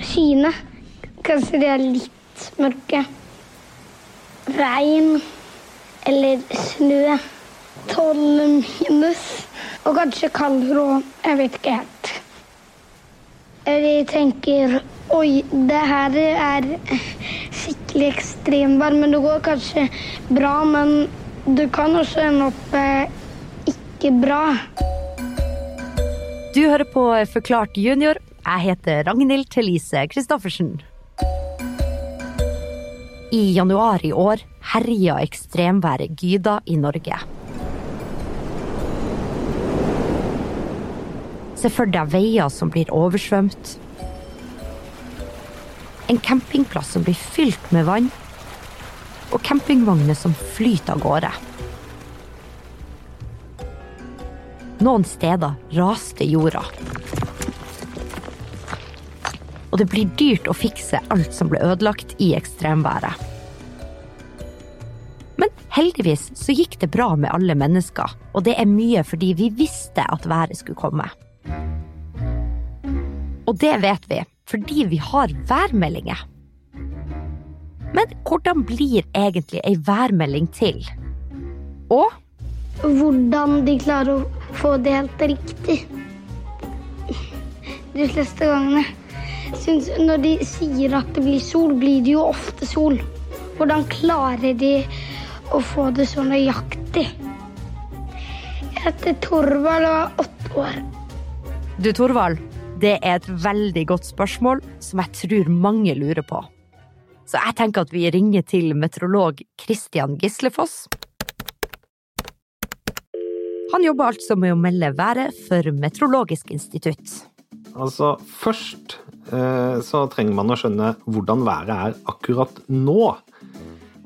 Skyene. Kanskje de er litt mørke. Regn eller snø. Tolv minus. Og kanskje kaldere råd. Jeg vet ikke helt. De tenker Oi, det her er skikkelig ekstremvær, men det går kanskje bra. Men du kan også ende opp eh, ikke bra. Du hører på Forklart junior. Jeg heter Ragnhild Thelise Christoffersen. I januar i år herja ekstremværet Gyda i Norge. Se for deg veier som blir oversvømt. En campingplass som blir fylt med vann. Og campingvogner som flyter av gårde. Noen steder raste jorda. Og det blir dyrt å fikse alt som ble ødelagt i ekstremværet. Men heldigvis så gikk det bra med alle mennesker, og det er mye fordi vi visste at været skulle komme. Og det vet vi fordi vi har værmeldinger. Men hvordan blir egentlig ei værmelding til? Og Hvordan de klarer å få det helt riktig. De fleste gangene. Synes, når de sier at det blir sol, blir det jo ofte sol. Hvordan klarer de å få det så nøyaktig? Jeg heter Torvald og er åtte år. du, Torvald, det er et veldig godt spørsmål som jeg tror mange lurer på. Så jeg tenker at vi ringer til meteorolog Christian Gislefoss. Han jobber altså med å melde været for Meteorologisk institutt. Altså, først eh, så trenger man å skjønne hvordan været er akkurat nå.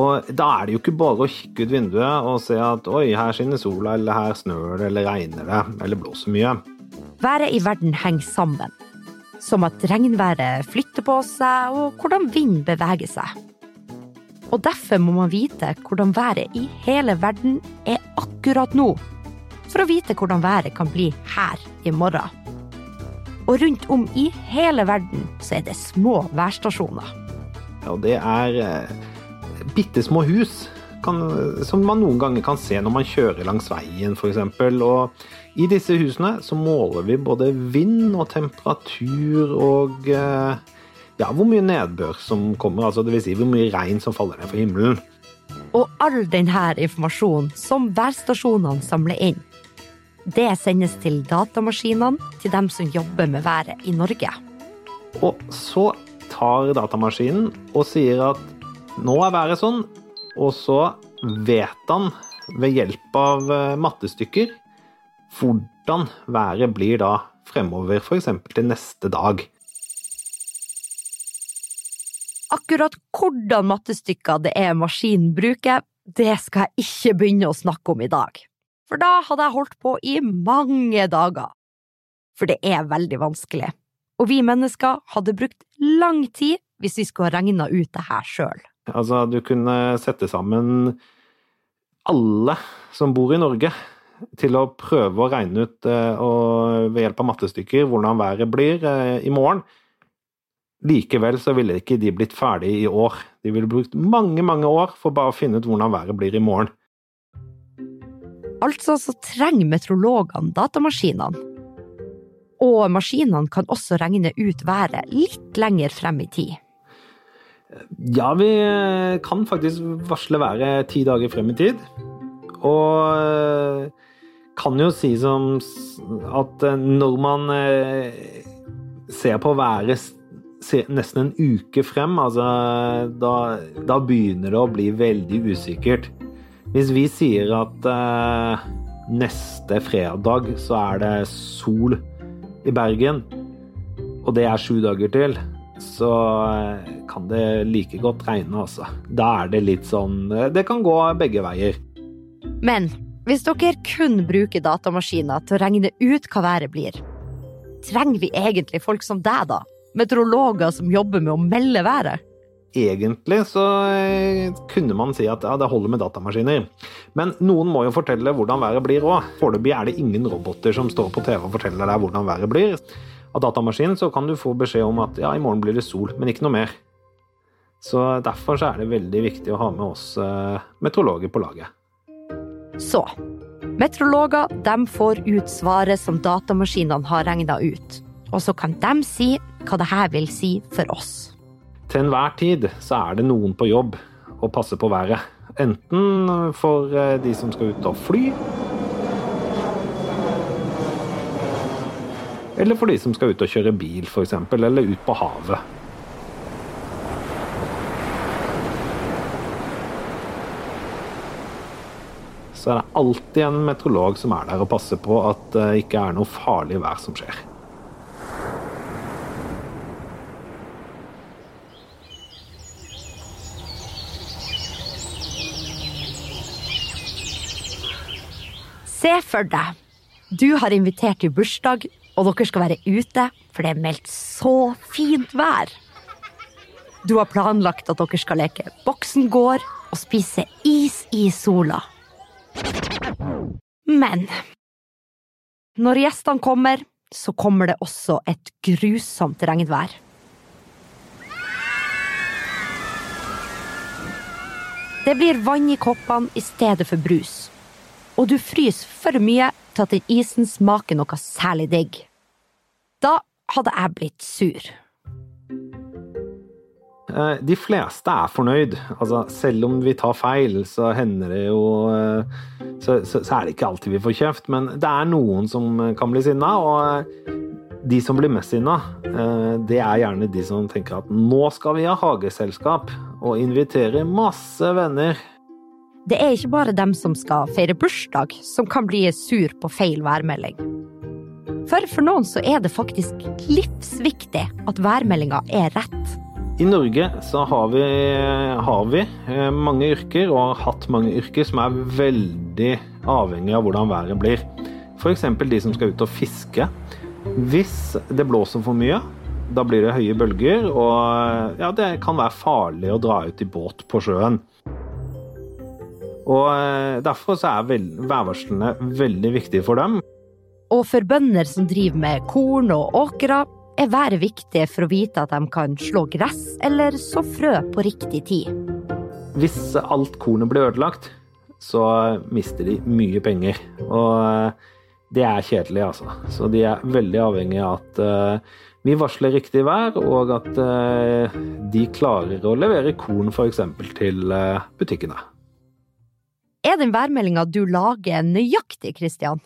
Og da er det jo ikke bare å kikke ut vinduet og se at oi, her skinner sola, eller her snør det, eller regner det, eller blåser mye. Været i verden henger sammen. Som at regnværet flytter på seg, og hvordan vind beveger seg. Og derfor må man vite hvordan været i hele verden er akkurat nå. For å vite hvordan været kan bli her i morgen. Og rundt om i hele verden så er det små værstasjoner. Ja, det er eh, bitte små hus kan, som man noen ganger kan se når man kjører langs veien, f.eks. Og i disse husene så måler vi både vind og temperatur og eh, ja, hvor mye nedbør som kommer, altså dvs. Si hvor mye regn som faller ned fra himmelen. Og all denne informasjonen som værstasjonene samler inn, det sendes til datamaskinene til dem som jobber med været i Norge. Og så tar datamaskinen og sier at nå er været sånn, og så vet han ved hjelp av eh, mattestykker hvordan været blir da fremover, f.eks. til neste dag. Akkurat hvordan mattestykker det er maskinen bruker, det skal jeg ikke begynne å snakke om i dag. For da hadde jeg holdt på i mange dager. For det er veldig vanskelig. Og vi mennesker hadde brukt lang tid hvis vi skulle ha regna ut det her sjøl. Altså, du kunne sette sammen alle som bor i Norge, til å prøve å regne ut eh, og ved hjelp av mattestykker hvordan været blir eh, i morgen. Likevel så ville ikke de blitt ferdig i år. De ville brukt mange, mange år for bare å finne ut hvordan været blir i morgen. Altså så trenger meteorologene datamaskinene. Og maskinene kan også regne ut været litt lenger frem i tid. Ja, vi kan faktisk varsle været ti dager frem i tid. Og eh, kan jo si som at eh, når man eh, ser på været nesten en uke frem, altså da, da begynner det å bli veldig usikkert. Hvis vi sier at eh, neste fredag så er det sol i Bergen, og det er sju dager til, så eh, kan det like godt regne, altså. Da er det litt sånn eh, Det kan gå begge veier. Men hvis dere kun bruker datamaskiner til å regne ut hva været blir, trenger vi egentlig folk som deg, da? Meteorologer som jobber med å melde været? egentlig så eh, kunne man si at ja, det holder med datamaskiner. Men noen må jo fortelle hvordan været blir òg. Foreløpig er det ingen roboter som står på TV og forteller deg hvordan været blir. Av datamaskinen så kan du få beskjed om at ja, i morgen blir det sol, men ikke noe mer. Så derfor så er det veldig viktig å ha med oss eh, meteorologer på laget. Så meteorologer de får ut svaret som datamaskinene har regna ut. Og så kan de si hva det her vil si for oss. Til enhver tid så er det noen på jobb og passer på været. Enten for eh, de som skal ut og fly, eller for de som skal ut og kjøre bil, f.eks., eller ut på havet. Så er det alltid en meteorolog som er der og passer på at det ikke er noe farlig vær som skjer. Se for deg, du har invitert til bursdag, og dere skal være ute, for det er meldt så fint vær. Du har planlagt at dere skal leke Boksen gård og spise is i sola. Men når gjestene kommer, så kommer det også et grusomt regnvær. Det blir vann i koppene i stedet for brus og du fryser for mye til at den isen smaker noe særlig digg. Da hadde jeg blitt sur. Eh, de fleste er fornøyd. Altså, selv om vi tar feil, så hender det jo eh, så, så, så, er det ikke alltid vi får kjeft, men det er noen som kan bli sinna. Og de som blir mest sinna, eh, det er gjerne de som tenker at nå skal vi ha hageselskap og invitere masse venner. Det er ikke bare dem som skal feire bursdag, som kan bli sur på feil værmelding. For for noen så er det faktisk livsviktig at værmeldinga er rett. I Norge så har vi, har vi, eh, mange yrker, og har hatt mange yrker, som er veldig avhengig av hvordan været blir. F.eks. de som skal ut og fiske. Hvis det blåser for mye, da blir det høye bølger, og ja, det kan være farlig å dra ut i båt på sjøen. Og eh, Derfor så er værvarslene veldig viktige for dem. Og for bønder som driver med korn og åkre, er været viktig for å vite at de kan slå gress eller så frø på riktig tid. Hvis alt kornet blir ødelagt, så mister de mye penger. Og eh, det er kjedelig, altså. Så de er veldig avhengig av at eh, vi varsler riktig vær, og at de klarer å levere korn f.eks. til butikkene. Er den værmeldinga du lager nøyaktig, Kristian?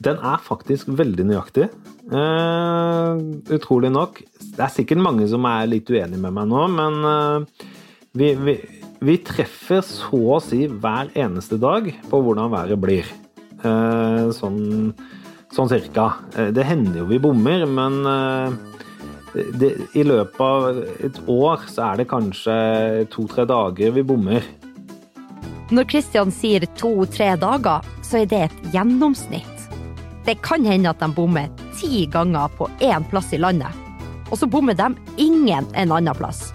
Den er faktisk veldig nøyaktig. Uh, utrolig nok. Det er sikkert mange som er litt uenige med meg nå, men uh, vi, vi, vi, treffer så å si hver eneste dag på hvordan været blir. Uh, sånn, sånn cirka. det hender jo vi bommer, men det, i løpet av et år så er det kanskje to-tre dager vi bommer. Når Kristian sier to-tre dager, så er det et gjennomsnitt. Det kan hende at de bommer ti ganger på én plass i landet, og så bommer de ingen en annen plass.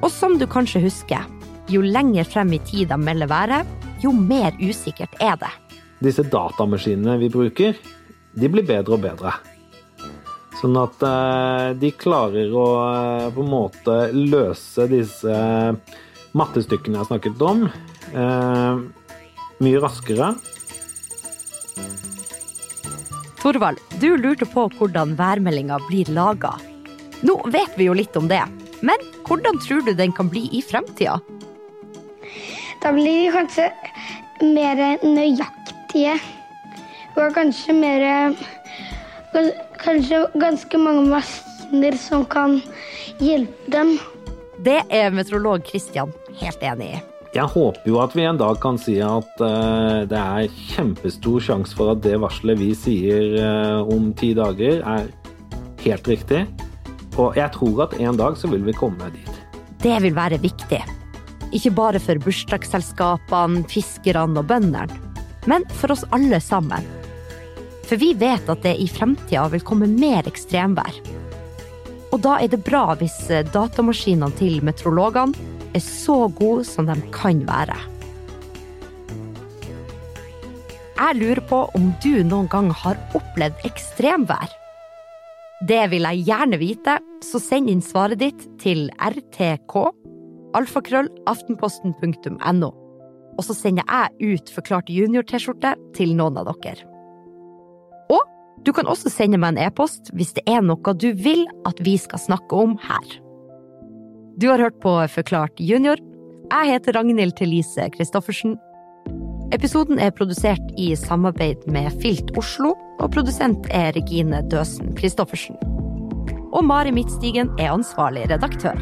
Og som du kanskje husker, jo lenger frem i tid de melder været, jo mer usikkert er det. Disse datamaskinene vi bruker, de blir bedre og bedre. Sånn at eh, de klarer å eh, på en måte løse disse mattestykkene jeg har snakket om. Eh, mye raskere. Torvald, du lurte på hvordan værmeldinga blir laga. Nå vet vi jo litt om det, men hvordan tror du den kan bli i fremtida? Da blir de kanskje mer nøyaktige. Og kanskje mer Kanskje ganske mange maskiner som kan hjelpe dem. Det er meteorolog Christian helt enig i. Jeg håper jo at vi en dag kan si at uh, det er kjempestor sjanse for at det varselet vi sier uh, om ti dager, er helt riktig. Og jeg tror at en dag så vil vi komme dit. Det vil være viktig. Ikke bare for bursdagsselskapene, fiskerne og bøndene, men for oss alle sammen. For vi vet at det i fremtida vil komme mer ekstremvær. Og da er det bra hvis eh, datamaskinene til meteorologene er så gode som de kan være. Jeg lurer på om du noen gang har opplevd ekstremvær. Det vil jeg gjerne vite, så send inn svaret ditt til rtk alfakrøll.aftenposten.no. Og så sender jeg ut Forklart junior-T-skjorte til noen av dere. Og du kan også sende meg en e-post hvis det er noe du vil at vi skal snakke om her. Du har hørt på Forklart junior. Jeg heter Ragnhild Thelise Christoffersen. Episoden er produsert i samarbeid med Filt Oslo, og produsent er Regine Døsen Christoffersen. Og Mari Midtstigen er ansvarlig redaktør.